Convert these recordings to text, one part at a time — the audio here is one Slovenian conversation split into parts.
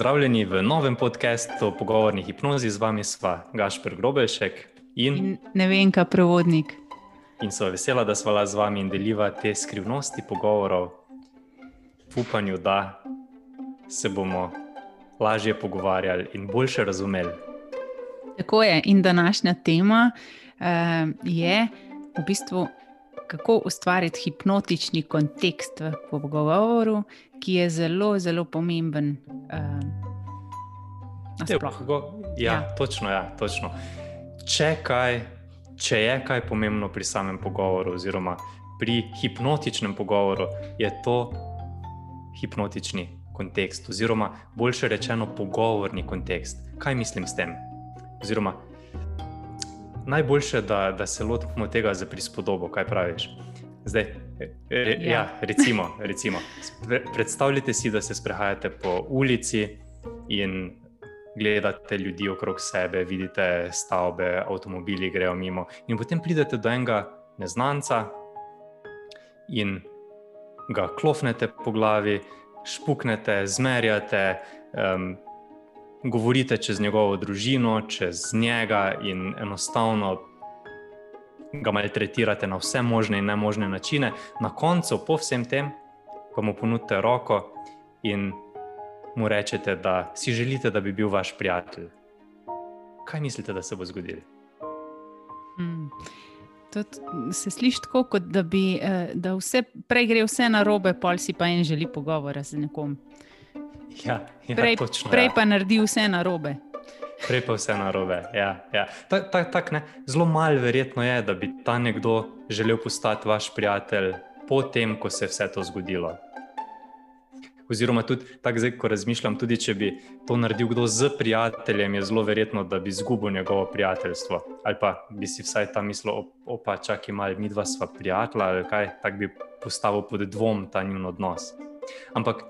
Pozdravljeni v novem podkastu o pogovorni hipnozi z vami, sva Gašpr Grobelšek in, in ne vem, kaj prevodnik. In so vesela, da sva z vami in deliva te skrivnosti pogovorov, v upanju, da se bomo lažje pogovarjali in boljše razumeli. Tako je. In današnja tema uh, je v bistvu, kako ustvariti hipnotični kontekst v pogovoru, ki je zelo, zelo pomemben. Uh, ja, ja. Točno, ja, točno. Če, kaj, če je kaj pomembno pri samem pogovoru, oziroma pri hipnotičnem pogovoru, je to hipnotični kontekst, oziroma boljše rečeno, pogovorni kontekst. Kaj mislim s tem? Oziroma, najboljše, da, da se lotimo tega za prispodobo, kaj praviš. Zdaj, re, ja. Ja, recimo, recimo, predstavljajte si, da se sprehajate po ulici in gledate ljudi okrog sebe, vidite stavbe, avtomobili grejo mimo, in potem pridete do enega neznanca in ga klofnete po glavi, špuknete, zmerjate. Um, govorite čez njegovo družino, čez njega in enostavno ga maltretirate na vse možne in ne možne načine, na koncu, po vsem tem, pa mu ponudite roko in mu rečete, da si želite, da bi bil vaš prijatelj. Kaj mislite, da se bo zgodilo? Hmm. Se sliši tako, kot da bi eh, da vse, prej gre vse na robe, pol si pa en želi pogovora z nekom. Ja, ja, prej, točno, prej ja. pa naredi vse na robe. Prej pa vse na robe. Ja, ja. tak, tak, tak, Zelo malo verjetno je, da bi ta nekdo želel postati vaš prijatelj, potem, ko se je vse to zgodilo. Oziroma, tudi tako zdaj, ko razmišljam, tudi če bi to naredil kdo z prijateljem, je zelo verjetno, da bi izgubil njegovo prijateljstvo. Ali pa bi si vsaj ta mislil, opa, čakaj malo, mi dva sva prijatelja ali kaj, tako bi postavil pod dvom ta njun odnos. Ampak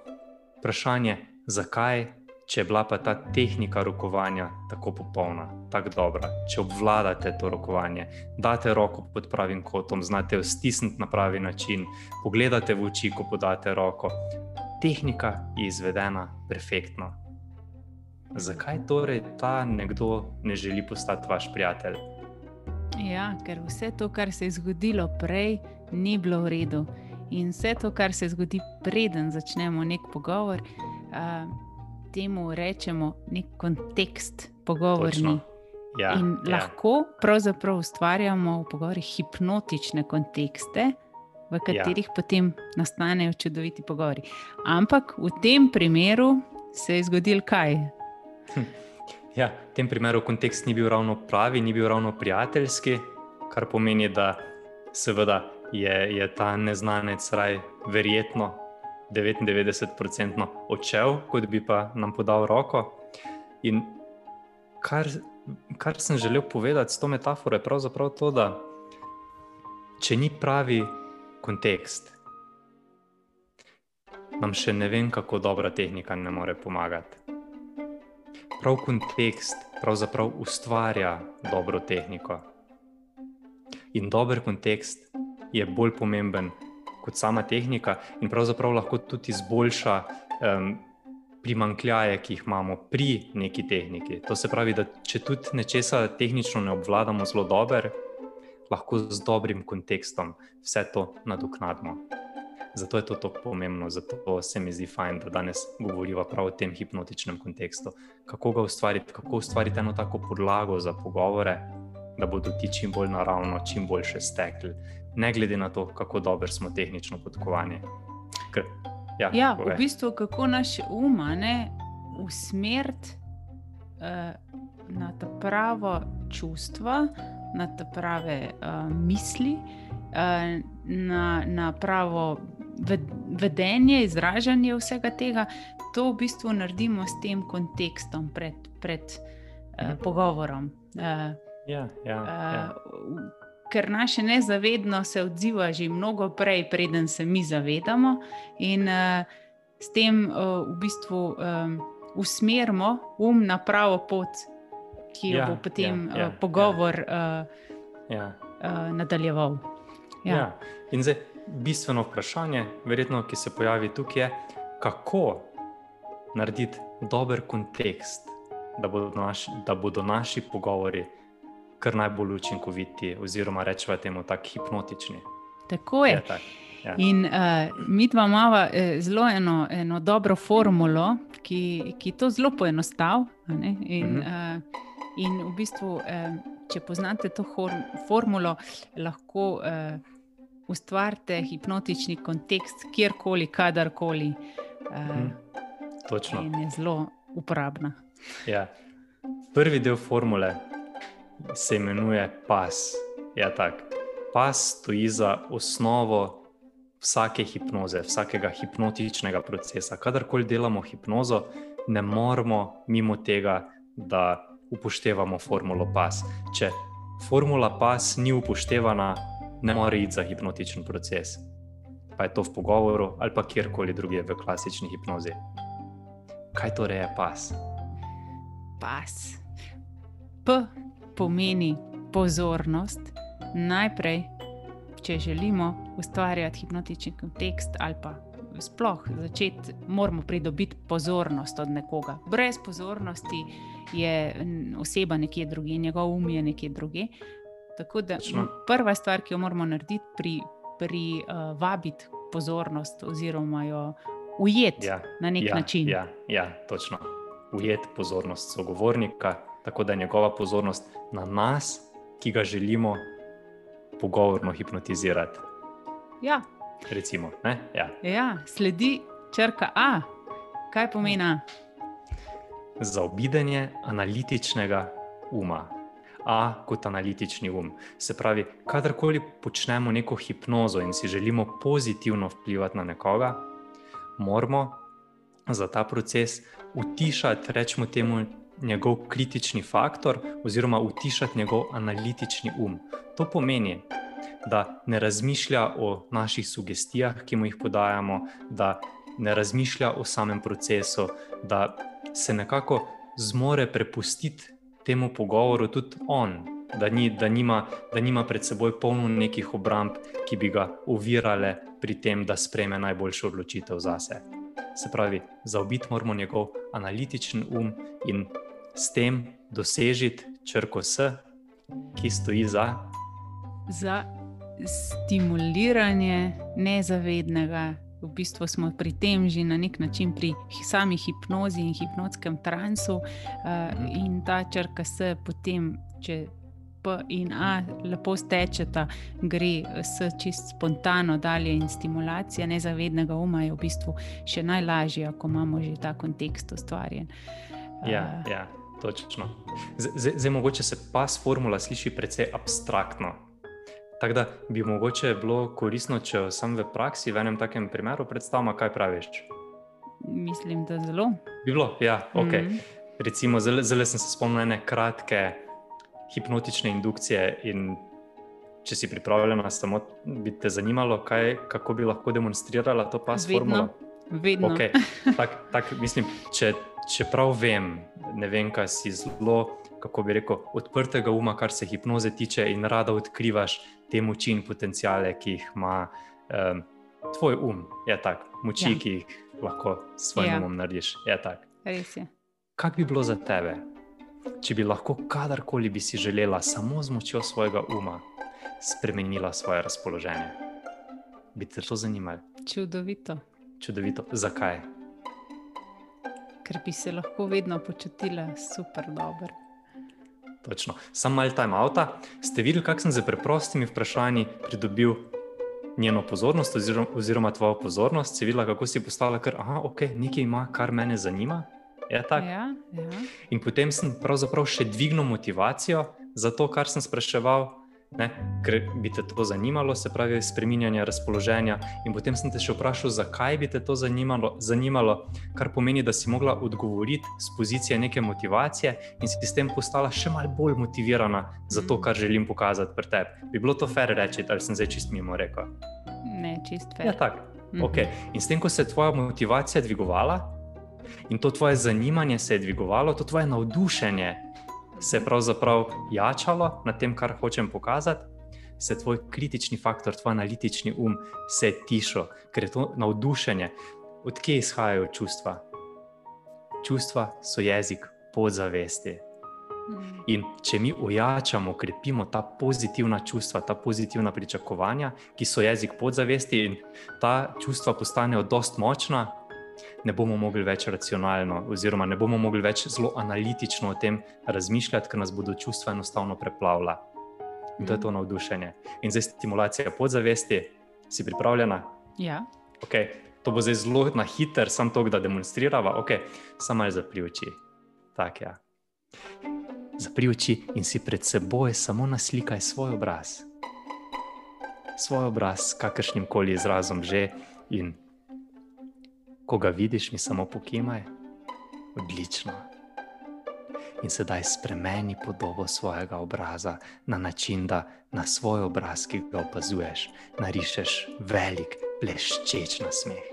vprašanje, zakaj, če je bila pa ta tehnika rokovanja tako popolna, tako dobra, če obvladate to rokovanje, date roko pod pravim kotom, znate jo stisniti na pravi način, pogledate v oči, ko podate roko. Tehnika je izvedena perfektno. Zakaj torej ta nekdo ne želi postati vaš prijatelj? Ja, ker vse to, kar se je zgodilo prej, ni bilo v redu. In vse to, kar se zgodi, preden začnemo nek pogovor, uh, temu rečemo nek kontekst pogovorni. Ja, in ja. lahko pravzaprav ustvarjamo v pogovorih hipnotične kontekste, v katerih ja. potem nastanejo čudoviti pogovori. Ampak v tem primeru se je zgodil kaj? Hm. Ja, v tem primeru kontekst ni bil ravno pravi, ni bil ravno prijateljski, kar pomeni, da seveda je, je ta neznanec raj verjetno 99% odšel, kot bi pa nam podal roko. In kar, kar sem želel povedati s to metaforo, je pravzaprav to, da če ni pravi kontekst, nam še ne vem, kako dobra tehnika ne more pomagati. Prav kontekst pravzaprav ustvarja dobro tehniko. In dober kontekst je bolj pomemben kot sama tehnika, in pravzaprav lahko tudi izboljša um, primankljaje, ki jih imamo pri neki tehniki. To se pravi, da če tudi nečesa tehnično ne obvladamo zelo dobro, lahko z dobrim kontekstom vse to nadoknadimo. Zato je to tako pomembno, zato se mi zdi fajn, da danes govorimo prav o tem hipnotičnem kontekstu. Kako ga ustvariti, kako ustvariti eno tako podlago za pogovore, da bodo ti čim bolj naravno, čim boljše stekli ne glede na to, kako dobro smo tehnično podkovani. Ker, ja, ja, v bistvu, kako naš um usmeriti uh, na ta pravo čustva, na ta prave uh, misli, uh, na, na pravo vedenje, izražanje vsega tega. To v bistvu naredimo s tem kontekstom pred, pred uh, pogovorom. Uh, ja, ja, ja. Uh, ker naše nezavedno se odziva že mnogo prej, preden se mi zavedamo, in uh, s tem uh, v bistvu um, usmerimo um na pravo pot, ki jo ja, bo potem ja, ja, uh, pogovor ja. Uh, ja. uh, nadaljeval. Ja. Ja. In zdaj bistveno vprašanje, verjetno, ki se pojavi tukaj, je, kako narediti dober kontekst, da bodo, naš, da bodo naši pogovori kar najbolj učinkoviti, oziroma rečemo temu tako hipnotični. Tako je. je tak. Ja. In uh, mi dva imamo eh, zelo eno, eno dobro formulo, ki, ki to zelo poenostavlja. In, uh -huh. uh, in v bistvu, uh, če poznate to formulo, lahko uh, ustvarite hipnotični kontekst kjerkoli, kadarkoli. Uh, -huh. Točno. In je zelo uporabna. Ja. Prvi del formule se imenuje pas. Ja, pas stoji za osnovo vsake hipnoze, vsakega hipnotičnega procesa. Kadarkoli delamo hipnozo, ne moremo mimo tega, da upoštevamo formulo pas. Če formula pas ni upoštevana, ne more iti za hipnotičen proces. Pa je to v pogovoru ali pa kjerkoli drugje v klasični hipnozi. Kaj torej je pas? Pas. P pomeni pozornost. Najprej če želimo ustvarjati hipnotični kontekst ali pa sploh začeti, moramo pridobiti pozornost od nekoga. Brez pozornosti je oseba nekje drugje, njegov um je nekje drugje. Tako da Točno. prva stvar, ki jo moramo narediti, pri, pri uh, vabiti pozornost oziroma jo ujeti ja, na nek ja, način. Ja, ja, točno. Ujeti pozornost sogovornika, tako da je njegova pozornost na nas, ki ga želimo pogovorno hipnotizirati. Ja. Recimo, ja. Ja, sledi črka A. Kaj pomeni? Zaobidenje analitičnega uma. A kot analitični um. Se pravi, kadarkoli počnemo neko hipnozo in si želimo pozitivno vplivati na nekoga, moramo za ta proces utišati, rečemo temu, njegov kritični faktor, oziroma utišati njegov analitični um. To pomeni, da ne razmišlja o naših sugestijah, ki mu jih podajamo, da ne razmišlja o samem procesu, da se nekako zmore prepustiti temu pogovoru tudi on. Da, ni, da, nima, da nima pred seboj polno nekih obramb, ki bi ga ovirale pri tem, da sprejme najboljšo odločitev za sebe. Se pravi, zaobiti moramo njegov analitičen um in s tem dosežiti črko S, ki stoji za. Za stimuliranje nezavednega. V bistvu smo pri tem že na nek način pri sami hipnozi in hipnotskem transu, uh, in ta črka S, potem, če P in A lepo stečeta, gre s čist spontano dalje in stimulacija nezavednega uma je v bistvu še najlažja, ko imamo že ta kontekst ustvarjen. Uh, ja, ja, točno. Zdaj, mogoče se pas formula sliši precej abstraktno. Tako da bi mogoče bilo koristno, če sam v praksi v enem takem primeru predstavljam, kaj praviš. Mislim, da zelo. Bi bilo, ja, ok. Mm -hmm. Recimo, zelo, zelo sem se spomnil ene kratke hipnotične indukcije. Če si pripravljena, samo bi te zanimalo, kaj, kako bi lahko demonstrirala to pas Vedno. formulo. Vedno. Okay. Tak, tak, mislim, če, če prav vem, ne vem, kaj si zelo, kako bi rekel, odprtega uma, kar se hipnoze tiče, in rada odkrivaš te moči in potencijale, ki jih ima um, tvoj um, je tak, moči, ja. ki jih lahko s svojim ja. umom narediš. Je Res je. Kaj bi bilo za tebe, če bi lahko kadarkoli bi si želela samo z močjo svojega uma spremenila svoje razpoloženje? Bi te to zanimalo? Čudovito. Čudovito. Zakaj? Ker bi se lahko vedno počutila super dobro. Točno. Sam mal time avta. Ste videli, kako sem z preprostimi vprašanji pridobil njeno pozornost, oziroma, oziroma tvojo pozornost, si videla, kako si postala, ker aha, ok, nekaj ima, kar mene zanima. Ja, ja. In potem sem pravzaprav še dvignil motivacijo za to, kar sem spraševal, ne, ker bi te to zanimalo, se pravi, spremenjanje razpoloženja. In potem sem te še vprašal, zakaj bi te to zanimalo, zanimalo, kar pomeni, da si mogla odgovoriti z pozicije neke motivacije in si s tem postala še malo bolj motivirana za to, kar želim pokazati pri tebi. Bi bilo to fair reči, ali sem zdaj čist mimo rekel? Ne, čist fair. Ja, tako. Mhm. Okay. In s tem, ko se je tvoja motivacija dvigovala in to tvoje zanimanje se je dvigovalo, to tvoje navdušenje se je pravzaprav jačalo na tem, kar hočem pokazati, se tvoj kritični faktor, tvoj analitični um, se je tišal, ker je to navdušenje. Odkje izhajajo čustva? čustva so jezik podzavesti. In če mi ojačamo, krepimo ta pozitivna čustva, ta pozitivna pričakovanja, ki so jezik podzavesti, in ta čustva postanejo dost močna, ne bomo mogli več racionalno, oziroma ne bomo mogli več zelo analitično o tem razmišljati, ker nas bodo čustva enostavno preplavila. In to je to navdušenje. In zdaj stimulacija podzavesti, si pripravljena? Ja. Okay. To bo zdaj zelo na hiter, samo to, da demonstriramo. Okay. Samo malo zapri oči. Tak, ja. Zapri oči in si pred seboj samo naslikaj svoj obraz. Svoj obraz, kakršnim koli izrazom že. In ko ga vidiš, mi samo pokimaj. Odlično. In sedaj spremeni podobo svojega obraza na način, da na svoj obraz, ki ga opazuješ, narišeš velik, bleščeč nasmeh.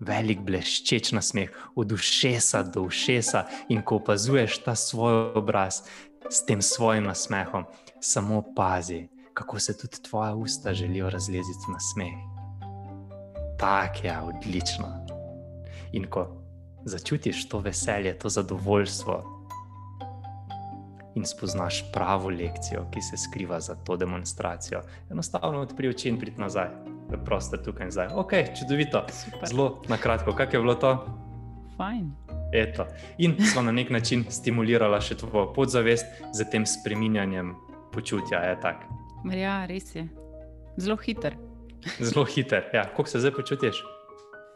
Velik, bleščeč nasmeh, od ušesa do ušesa, in ko opazuješ ta svoj obraz s tem svojim nasmehom, samo pazi, kako se tudi tvoja usta želijo razleziti na smeh. Tako je, odlično. In ko začutiš to veselje, to zadovoljstvo, in spoznaš pravo lekcijo, ki se skriva za to demonstracijo. Enostavno odpri oči in prid nazaj, da je prostor tukaj in zdaj. Ok, čudovito. Super. Zelo na kratko, kako je bilo to? Fajn. Eto. In smo na nek način stimulirali še tvojo podzavest z tem spreminjanjem počutja. Ja, res je. Zelo hiter. Zelo hiter. Ja. Kako se zdaj počutiš?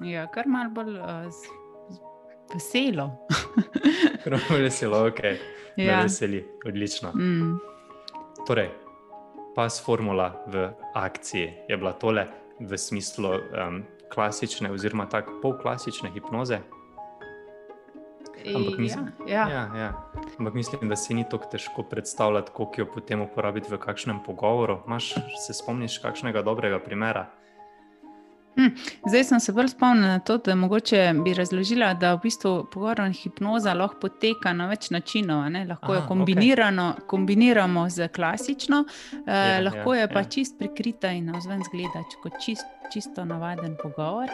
Ja, kar malo bolj uh, veselo. Kar malo veselo, ok ja. veseli, odlično. Mm. Torej, pas formula v akciji je bila tole v smislu um, klasične, oziroma tako polklasične hipnoze. Ampak mislim, ja, ja. Ja, ja. Ampak mislim, da si ni tako težko predstavljati, kako jo potem uporabiti v kakšnem pogovoru. Maš, se spomniš kakšnega dobrega primera? Hm, zdaj sem se bolj spomnila na to, da mogoče bi razložila, da v bistvu pogovorna hipnoza lahko poteka na več načinov. Lahko Aha, jo okay. kombiniramo z klasično, eh, ja, lahko ja, je pa ja. čist prikrita in navzven zgleda kot čist, čisto navaden pogovor.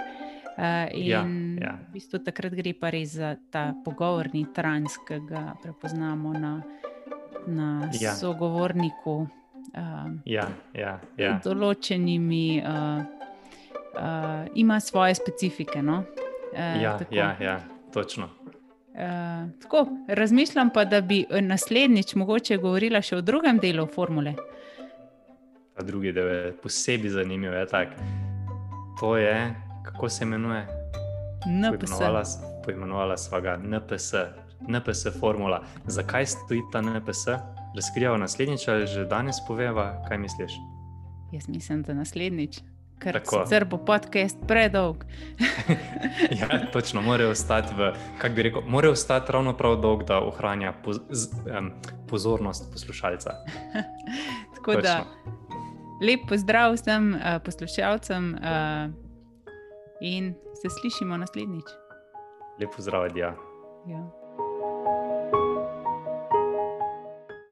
Uh, in ja, ja. v bistvu takrat gre pa res za ta pogovorni trans, ki ga prepoznamo na, na ja. sogovorniku. Uh, ja, ja, ja. Določenimi uh, uh, ima svoje specifike. No? Uh, ja, ja, ja, točno. Uh, tako, razmišljam pa, da bi naslednjič mogoče govorila še o drugem delu formule. Ta drugi del je posebej zanimiv. Je to je, kako se imenuje? NPS. Poimenovala sva ga NPS, NPS formula. Zakaj stoji ta NPS? Razkrijava naslednjič ali že danes poveva, kaj misliš? Jaz mislim, da naslednjič ker sicer bo podcast predolg. ja, točno, mora ostati, v, bi rekel, mora ostati ravno prav dolg, da ohranja poz, z, um, pozornost poslušalca. Tako točno. da, lep pozdrav vsem uh, poslušalcem uh, in se slišimo naslednjič. Lep pozdrav, Dija. Ja.